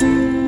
嗯。